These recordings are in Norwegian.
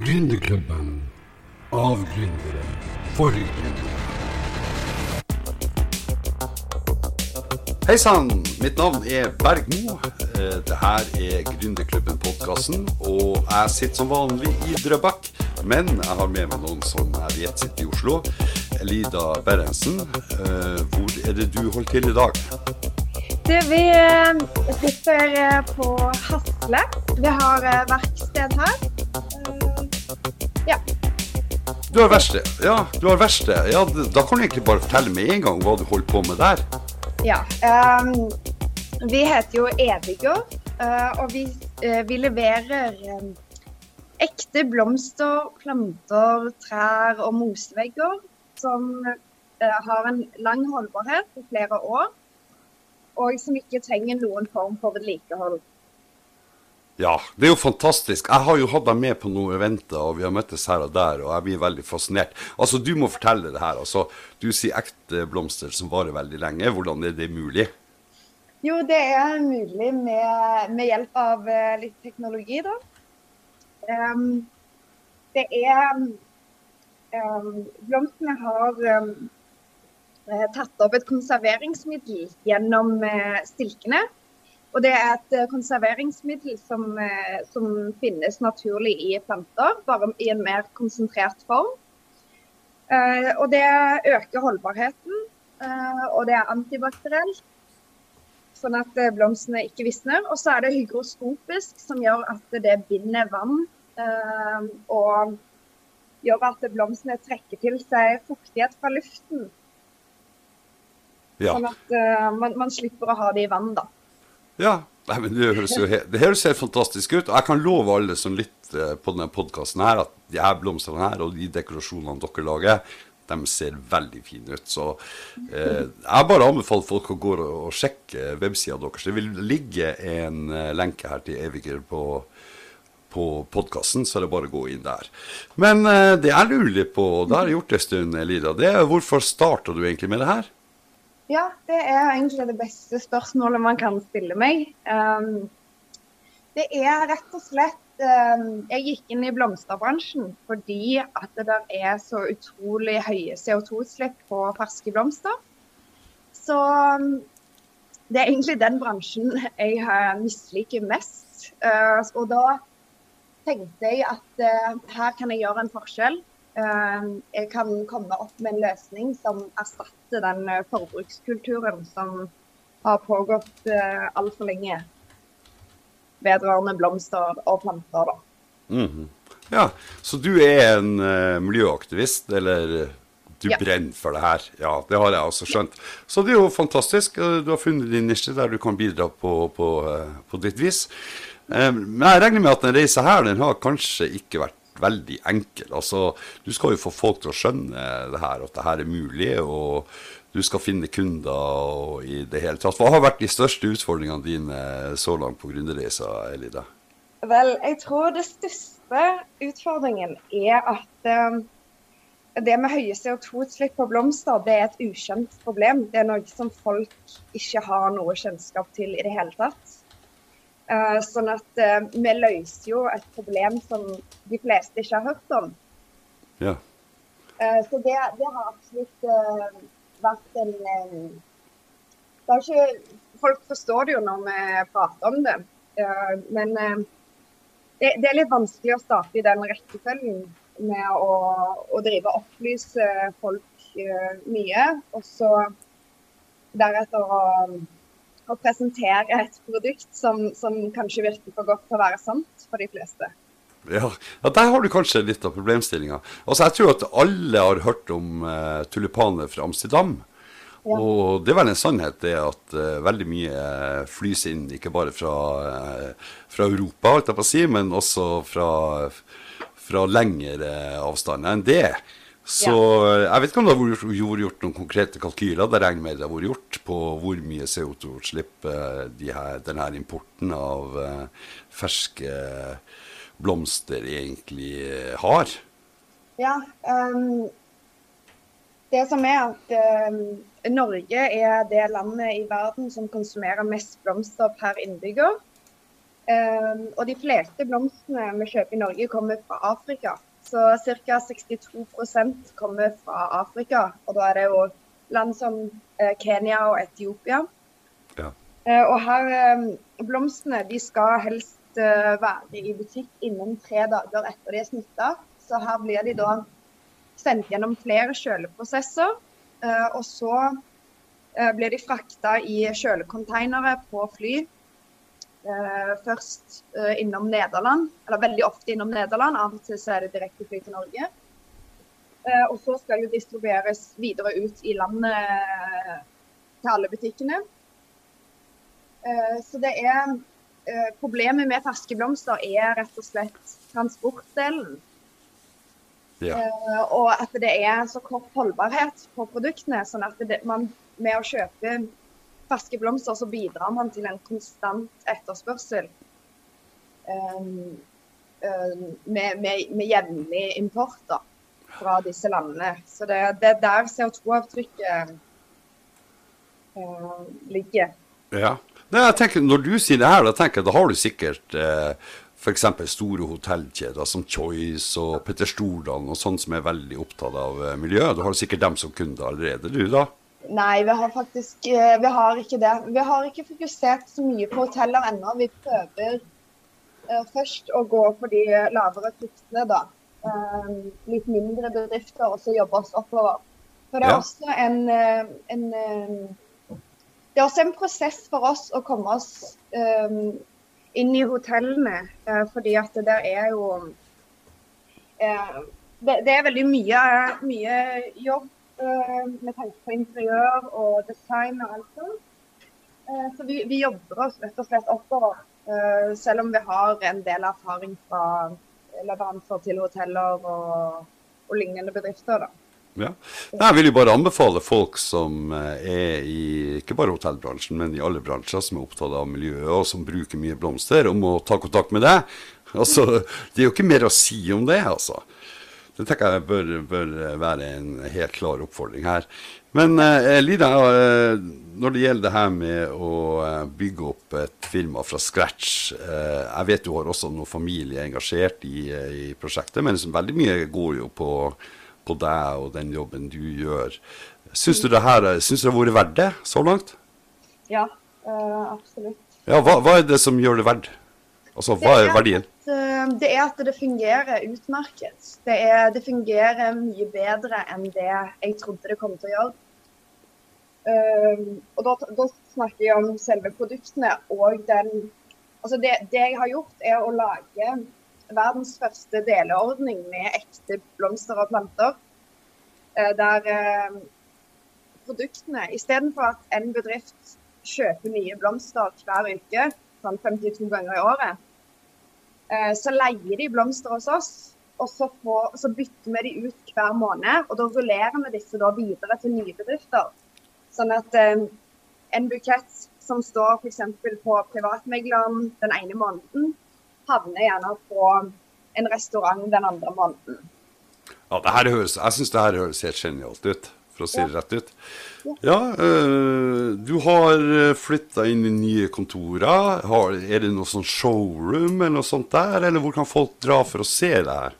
Gründerklubben. Av gründere. For gründere. Hei sann, mitt navn er Bergmo. Eh, Det her er Gründerklubben-podkasten. Og jeg sitter som vanlig i Drøbak, men jeg har med meg noen som jeg vet sitter i Oslo. Elida Berentsen, eh, hvor er det du holder til i dag? Du, vi eh, sitter på Hasle. Vi har verksted her. Du har verksted. Ja, du har verksted. Ja, da kan du egentlig bare fortelle med en gang hva du holder på med der. ja. Um, vi heter jo Eviger, eh, og vi, eh, vi leverer eh, ekte blomster, planter, trær og mosevegger som har en lang holdbarhet på flere år, og som ikke trenger noen form for vedlikehold. Ja, det er jo fantastisk. Jeg har jo hatt deg med på noen eventer, og vi har møttes her og der, og jeg blir veldig fascinert. Altså, du må fortelle det her. Altså, du sier ekte blomster som varer veldig lenge. Hvordan er det mulig? Jo, det er mulig med, med hjelp av eh, litt teknologi, da. Um, det er um, Blomstene har eh, tatt opp et konserveringsmiddel gjennom uh, stilkene. Og det er et eh, konserveringsmiddel som, eh, som finnes naturlig i planter, bare i en mer konsentrert form. Eh, og det øker holdbarheten, og det er antibakterielt sånn at blomstene ikke visner. Og så er det hygroskopisk, som gjør at det binder vann. og gjør at blomstene trekker til seg fuktighet fra luften. Ja. Sånn at man, man slipper å ha det i vann, da. Ja. Nei, men det høres jo helt, det høres helt fantastisk ut. Og jeg kan love alle som lytter på denne podkasten her, at de her blomstene her og de dekorasjonene dere lager, de ser veldig fine ut. Så eh, jeg bare anbefaler folk å gå og sjekke websida deres. Det vil ligge en eh, lenke her til Eviger på, på podkasten, så det er bare å gå inn der. Men eh, det jeg lurer litt på, det har jeg gjort en stund, Elida, det er hvorfor starta du egentlig med det her? Ja, det er egentlig det beste spørsmålet man kan stille meg. Um, det er rett og slett um, Jeg gikk inn i blomsterbransjen fordi at det er så utrolig høye CO2-utslipp på ferske blomster. Så um, det er egentlig den bransjen jeg uh, misliker mest. Uh, og da tenkte jeg at uh, her kan jeg gjøre en forskjell. Eh, jeg kan komme opp med en løsning som erstatter den eh, forbrukskulturen som har pågått uh, altfor lenge vedrørende blomster og planter. da. -hmm. Ja, så du er en uh, miljøaktivist, eller eh, du Ja. brenner for det her. Ja, det har jeg også skjønt. Så det er jo fantastisk. eh, Du har funnet din nisje der du kan bidra på, på, eh, på ditt vis. Eh, Men jeg regner med at den reisa her, den har kanskje ikke vært veldig enkel. Altså, du skal jo få folk til å skjønne det her, at det her er mulig, og du skal finne kunder og i det hele tatt. Hva har vært de største utfordringene dine så langt på gründerreisa, Elida? Vel, jeg tror det største utfordringen er at eh, det med høye CO2-utslipp på blomster, det er et ukjent problem. Det er noe som folk ikke har noe kjennskap til i det hele tatt. Eh, sånn at eh, vi løser jo et problem som de fleste ikke har hørt om. Ja. Eh, Så det, det har absolutt vært en det har ikke, Folk forstår det jo når vi prater om det, men det, det er litt vanskelig å starte i den rekkefølgen med å, å drive og opplyse folk mye, og så deretter å, å presentere et produkt som, som kanskje virker for godt til å være sant for de fleste. Ja, ja, Der har du kanskje litt av problemstillinga. Altså, jeg tror at alle har hørt om eh, tulipaner fra Amsterdam. Ja. Og det er vel en sannhet det at uh, veldig mye eh, flys inn, ikke bare fra, uh, fra Europa, holdt jeg på å si, men også fra, fra lengre avstander enn det. Så eh, jeg vet ikke om det har vært gjort, noen konkrete kalkyler. Det regner med det har vært gjort på hvor mye CO2-utslipp eh, de denne importen av eh, ferske blomster egentlig eh, har. Ja, um det som er at ehm, Norge er det landet i verden som konsumerer mest blomster per innbygger. Um, og de fleste blomstene vi kjøper i Norge, kommer fra Afrika. Så ca. 62% kommer fra Afrika. Og da er det jo land som uh, Kenya og Etiopia. Ja. Uh, og her um, Blomstene de skal helst være i butikk innen tre dager etter de er snitta. Så her blir de da sendt gjennom flere kjøleprosesser. og så blir de frakta i kjølekonteinere på fly eh, først eh, innom Nederland, eller veldig ofte innom Nederland. Av og til så er det direktefly til Norge. Eh, og så skal det distribueres videre ut i landet eh, til alle butikkene. Eh, så det er eh, Problemet med ferske er rett og slett transportdelen. Ja. og at det er så kort holdbarhet på produktene. sånn at det, man med å kjøpe ferske blomster, så bidrar man til en konstant etterspørsel um, med, med, med jevnlig import da, fra disse landene. Så det, det er der CO2-avtrykket uh, ligger. Ja. Nei, jeg tenker, når du sier det her, da tenker jeg da har du sikkert eh, f.eks. store hotellkjeder som Choice og Petter Stordalen og sånn som er veldig opptatt av eh, miljøet. Du har sikkert dem som kunder allerede, du da? Nei, vi har faktisk eh, vi har ikke det. Vi har ikke fokusert så mye på hoteller ennå. Vi prøver uh, først å gå for de lavere pliktene, da. Uh, litt mindre bedrifter, og så jobbe oss oppover. For det er, ja. også en, en, det er også en prosess for oss å komme oss um, inn i hotellene. Uh, fordi at det der er jo det, det, er veldig mye, mye jobb med tanke på interiør og design og alt sånt. Eh, så vi, vi, jobber oss rett og slett oppover, eh, selv om vi har en del erfaring fra leveranser til hoteller og, og lignende bedrifter. da. Ja. Jeg vil jo bare anbefale folk som er i ikke bare hotellbransjen, men i alle bransjer som er opptatt av miljøet og som bruker mye blomster, om å ta kontakt med deg. Altså, det er jo ikke mer å si om det, altså. Det tenker jeg bør, bør, være en helt klar oppfordring her. Men eh, Lida, eh, når det gjelder det her med å eh, bygge opp et firma fra scratch eh, Jeg vet du har også noen familie engasjert i, eh, i prosjektet, men liksom veldig mye går jo på, på, deg og den jobben du gjør. Syns du det her syns du det har vært verdt det så langt? Ja, øh, absolutt. Ja, hva, hva, er det som gjør det verdt? Altså, hva er verdien? Eh, det er at det fungerer utmerket. Det, er, det, fungerer mye bedre enn det jeg trodde det kom til å gjøre. Um, og da, da, snakker jeg om selve produktene og den Altså det, det, jeg har gjort, er å lage verdens første deleordning med ekte blomster og planter. Uh, der uh, produktene Istedenfor at en bedrift kjøper nye blomster hver uke, sånn 52 ganger i året, Eh, så leier de blomster hos oss, og så, får, så, bytter vi de ut hver måned. Og da rullerer vi disse da videre til nye bedrifter. Sånn at eh, en bukett som står f.eks. på privatmegleren den ene måneden, havner gjerne på en restaurant den andre måneden. Ja, det her høres, Jeg syns det her høres helt genialt ut, for å si det rett ut. Ja, øh, du har eh, flytta inn i nye kontorer. Har, er det noe sånn showroom eller noe sånt der, eller hvor kan folk dra for å se det her?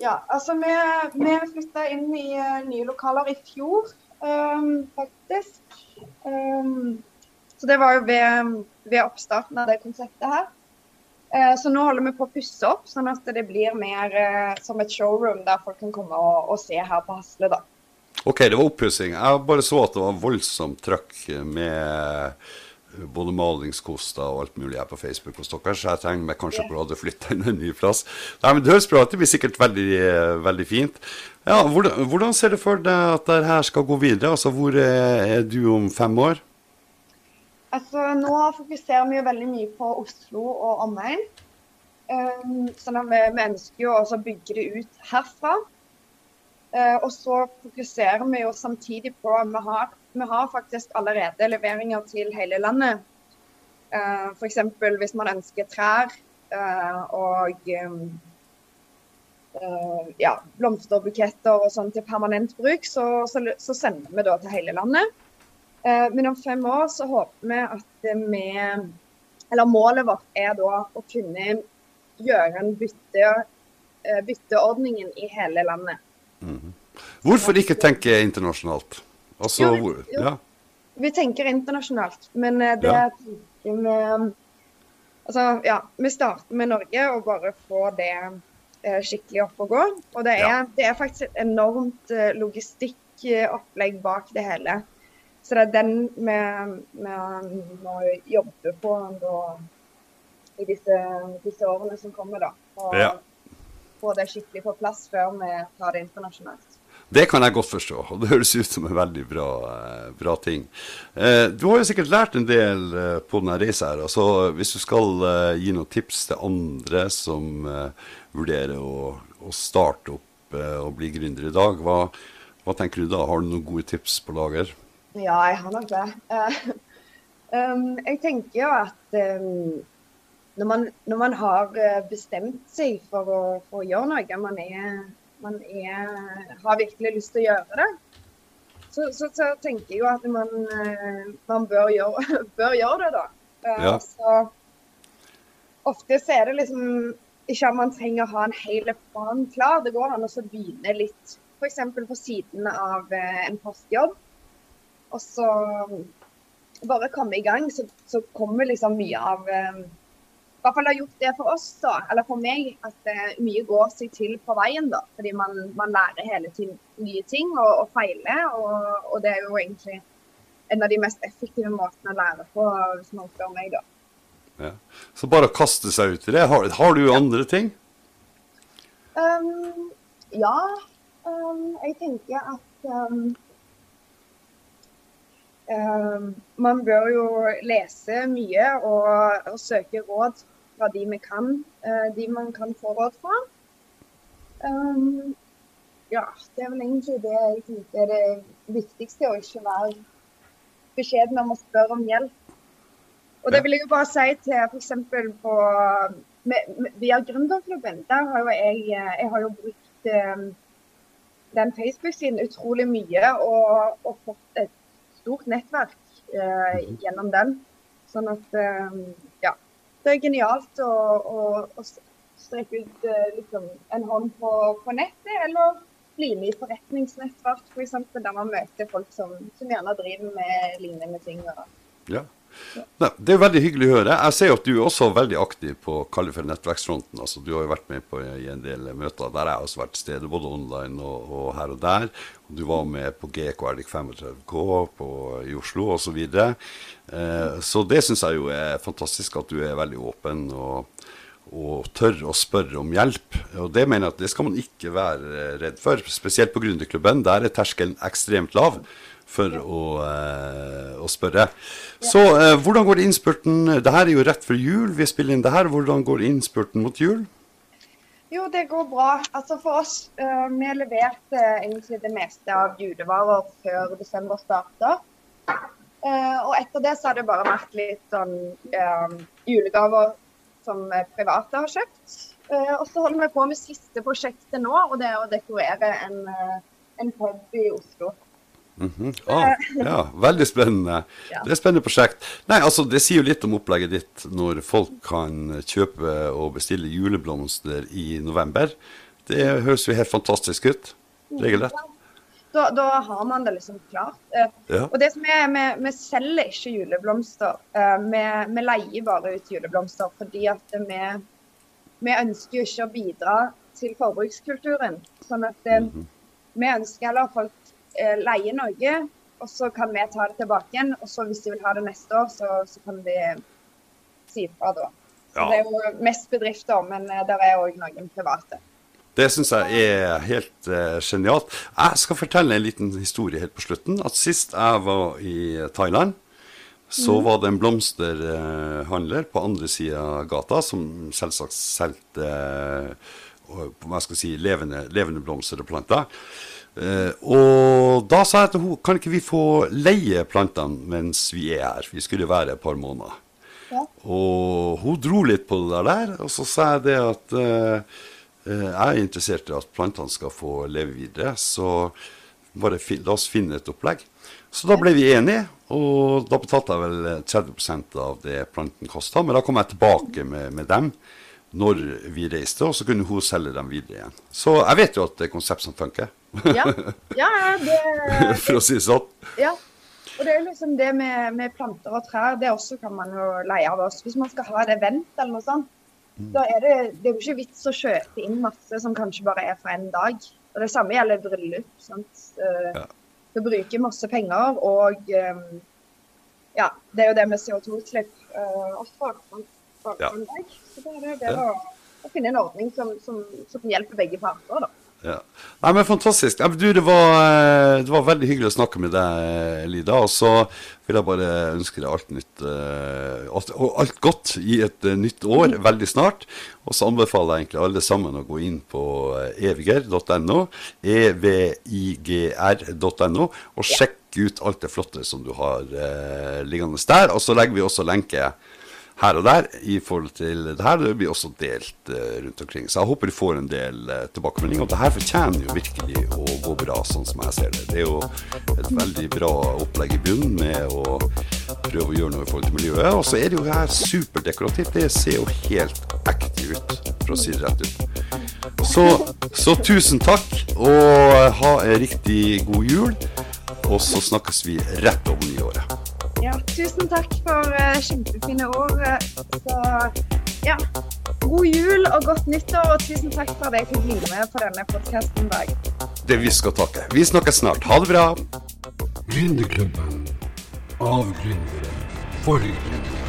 Ja, altså vi, vi flytta inn i uh, nye lokaler i fjor, um, faktisk. Um, så det var jo ved, ved, oppstarten av det konseptet her. Så nå holder vi på å pusse opp, sånn at det blir mer som et showroom der folk kan komme og, og se her på Hasle. da. Ok, det var oppussing. Jeg bare så at det var voldsomt trøkk med både malingskoster og alt mulig her på Facebook hos dere, så jeg trenger meg kanskje på å flytte inn en ny plass. Nei, men Det høres bra ut. Det blir sikkert veldig, veldig fint. Ja, hvordan, hvordan, ser du for deg at dette skal gå videre? Altså, Hvor er du om fem år? Altså, Nå fokuserer vi jo veldig mye på Oslo og omegn. Um, sånn at vi, vi ønsker jo å bygge det ut herfra. Eh, og så fokuserer vi jo samtidig på vi har, vi har faktisk allerede leveringer til hele landet. Eh, F.eks. hvis man ønsker trær eh, og ja, blomsterbuketter og sånn til permanent bruk, så, så, så, sender vi da til hele landet. Men om fem år så håper vi at vi Eller målet vårt er da å kunne gjøre en bytte, bytteordningen i hele landet. Hvorfor ikke tenke internasjonalt? Altså, Jo, hvor, jo. ja. Vi tenker internasjonalt, men eh, det Ja. tenker vi Altså, ja. Vi starter med Norge og bare får det eh, skikkelig opp og gå. Og det er, Ja. det er faktisk et enormt eh, logistikkopplegg bak det hele. Så det er den vi, vi må jobbe på da, i disse, disse årene som kommer, da. Og få det skikkelig på plass før vi tar det internasjonalt. Det kan jeg godt forstå, og det høres ut som en veldig bra, eh, bra ting. Eh, du har jo sikkert lært en del eh, på denne reisa her. Altså, hvis du skal gi noen tips til andre som vurderer å, å starte opp og bli gründer i dag, hva, hva tenker du da? Har du noen gode tips på lager? Ja, jeg har nok det. Um, jeg tenker jo at um, når, man, når man har bestemt seg for å, for å gjøre noe, man, er, man er, har virkelig lyst til å gjøre det, så, så, så tenker jeg jo at man, eh, man bør, gjøre, bør gjøre det, da. Eh, Ja. Så ofte så er det liksom ikke at man trenger å ha en hel plan klar. Det går an å begynne litt f.eks. på siden av eh, en postjobb. Og så bare komme i gang, så, så kommer liksom mye av hvert fall har gjort det for oss, da, eller for meg, at eh, mye går seg til på veien. da, Fordi man, man lærer hele tiden nye ting og, og feiler. Og, og det er jo egentlig en av de mest effektive måtene å lære på, hvis man spør meg, da. Ja. Så bare å kaste seg ut i det. Har, har du andre ting? Um, ja, um, jeg tenker at um, um, man bør jo lese mye og, og søke råd fra de vi kan, eh, de man kan få råd fra. Um, ja, det er vel egentlig det jeg tenker er det viktigste, å ikke være beskjeden om å spørre om hjelp. Og det vil jeg jo bare si til f.eks. på med, med, Via Gründerklubben, der har jo jeg, eh, jeg har jo brukt den Facebook-siden utrolig mye og, og fått et stort nettverk uh, gjennom den. Sånn at ja. Det er genialt å, å, å strekke ut eh, liksom, en hånd på, på nettet, eller bli med i forretningsnettverk, f.eks., for der man møter folk som, som gjerne driver med lignende ting. Og, Ja. Nei, det er veldig hyggelig å høre. Jeg ser at du er også veldig aktiv på Kalifer nettverksfronten. Altså, du har jo vært med på i en del møter der jeg har også vært til stede, både online og, og her og der. Du var med på GKRDK35K på, i Oslo osv. Så, eh, så det syns jeg jo er fantastisk at du er veldig åpen og, og tørre å spørre om hjelp. Og det mener jeg at det skal man ikke være redd for. Spesielt på Gründerklubben. Der er terskelen ekstremt lav for å, eh, å spørre. Så eh, hvordan går innspurten? Det her er jo rett før jul. Vi spiller inn det her. Hvordan går innspurten mot jul? Jo, det går bra. Altså For oss, uh, vi leverte egentlig det meste av julevarer før desember starter. Uh, og etter det så har det bare vært litt sånn julegaver som eh, private har kjøpt. Eh, og så holder vi på med siste prosjektet nå, og det er å dekorere en, eh, en pub i Oslo. Mhm. ah, ja, veldig spennende. Ja. Det er et spennende prosjekt. Nei, altså Det sier jo litt om opplegget ditt når folk kan kjøpe og bestille juleblomster i november. Det høres jo helt fantastisk ut. Regelrett. Da, da har man det liksom klart. Eh, Ja. Og det som er, vi, vi selger ikke juleblomster. Eh, vi, vi leier bare ut juleblomster fordi at vi, vi ønsker jo ikke å bidra til forbrukskulturen. Sånn at eh, vi ønsker heller at folk eh, leier noe, og så kan vi ta det tilbake igjen. Og så hvis de vil ha det neste år, så, så kan vi si ifra da. Så Ja. Det er jo mest bedrifter, men det er òg noen private. Det syns jeg er helt eh, genialt. Jeg skal fortelle en liten historie helt på slutten. At Sist jeg var i Thailand, så var det en blomsterhandler på andre sida av gata som selvsagt solgte eh, hva skal jeg si, levende, levende blomster og planter. Eh, og da sa jeg til henne kan ikke vi få leie plantene mens vi er her. Vi skulle være et par måneder. Ja. Og hun dro litt på det der, og så sa jeg det at eh, jeg er interessert i at plantene skal få leve videre, så bare la oss finne et opplegg. Så da ble vi enige, Og da betalte jeg vel 30 av det planten kosta. Men da kom jeg tilbake med, med dem når vi reiste, og så kunne hun selge dem videre igjen. Så jeg vet jo at det er konsept som funker, Ja, ja det, for å si det sånn. ja. Og det er liksom det med, med planter og trær, det også kan man jo leie av oss. Hvis man skal ha et event eller noe sånt, da er det, det er jo ikke vits å kjøpe inn masse som kanskje bare er for en dag. Og det samme gjelder bryllup. sant? Uh, Ja. Du bruker masse penger, og um, ja, det er jo det med CO2-utslipp uh, sant? For Ja. en dag. Så da er det det å, å finne en ordning som, som, som hjelper begge parter, da. Ja. Nei, men Fantastisk. Ja, men du, det, var, eh, det var veldig hyggelig å snakke med deg, Lida. Og så vil jeg bare ønske deg alt nytt eh, og alt godt i et eh, nytt år veldig snart. Og så anbefaler jeg egentlig alle sammen å gå inn på eh, eviger.no, evigr.no, og sjekke ut alt det flotte som du har eh, liggende der. Og så legger vi også lenke her og der i forhold til det her. Det blir også delt eh, rundt omkring. Så jeg håper du får en del eh, tilbakemeldinger. Og det her fortjener jo virkelig å gå bra, sånn som jeg ser det. Det er jo et veldig bra opplegg i bunnen med å prøve å gjøre noe i forhold til miljøet. Og så er det jo her superdekorativt. Det ser jo helt ekte ut, for å si det rett ut. Så, så tusen takk, og ha en riktig god jul. Og så snakkes vi rett om nyåret. Ja, tusen takk for uh, kjempefine ord. eh, Så ja, god jul og godt nyttår, og tusen takk for at jeg fikk bli med på denne podkasten i dag. Det vi skal takke. Vi snakkes snart. Ha det bra. Gründerklubben. Av gründere. For gründere.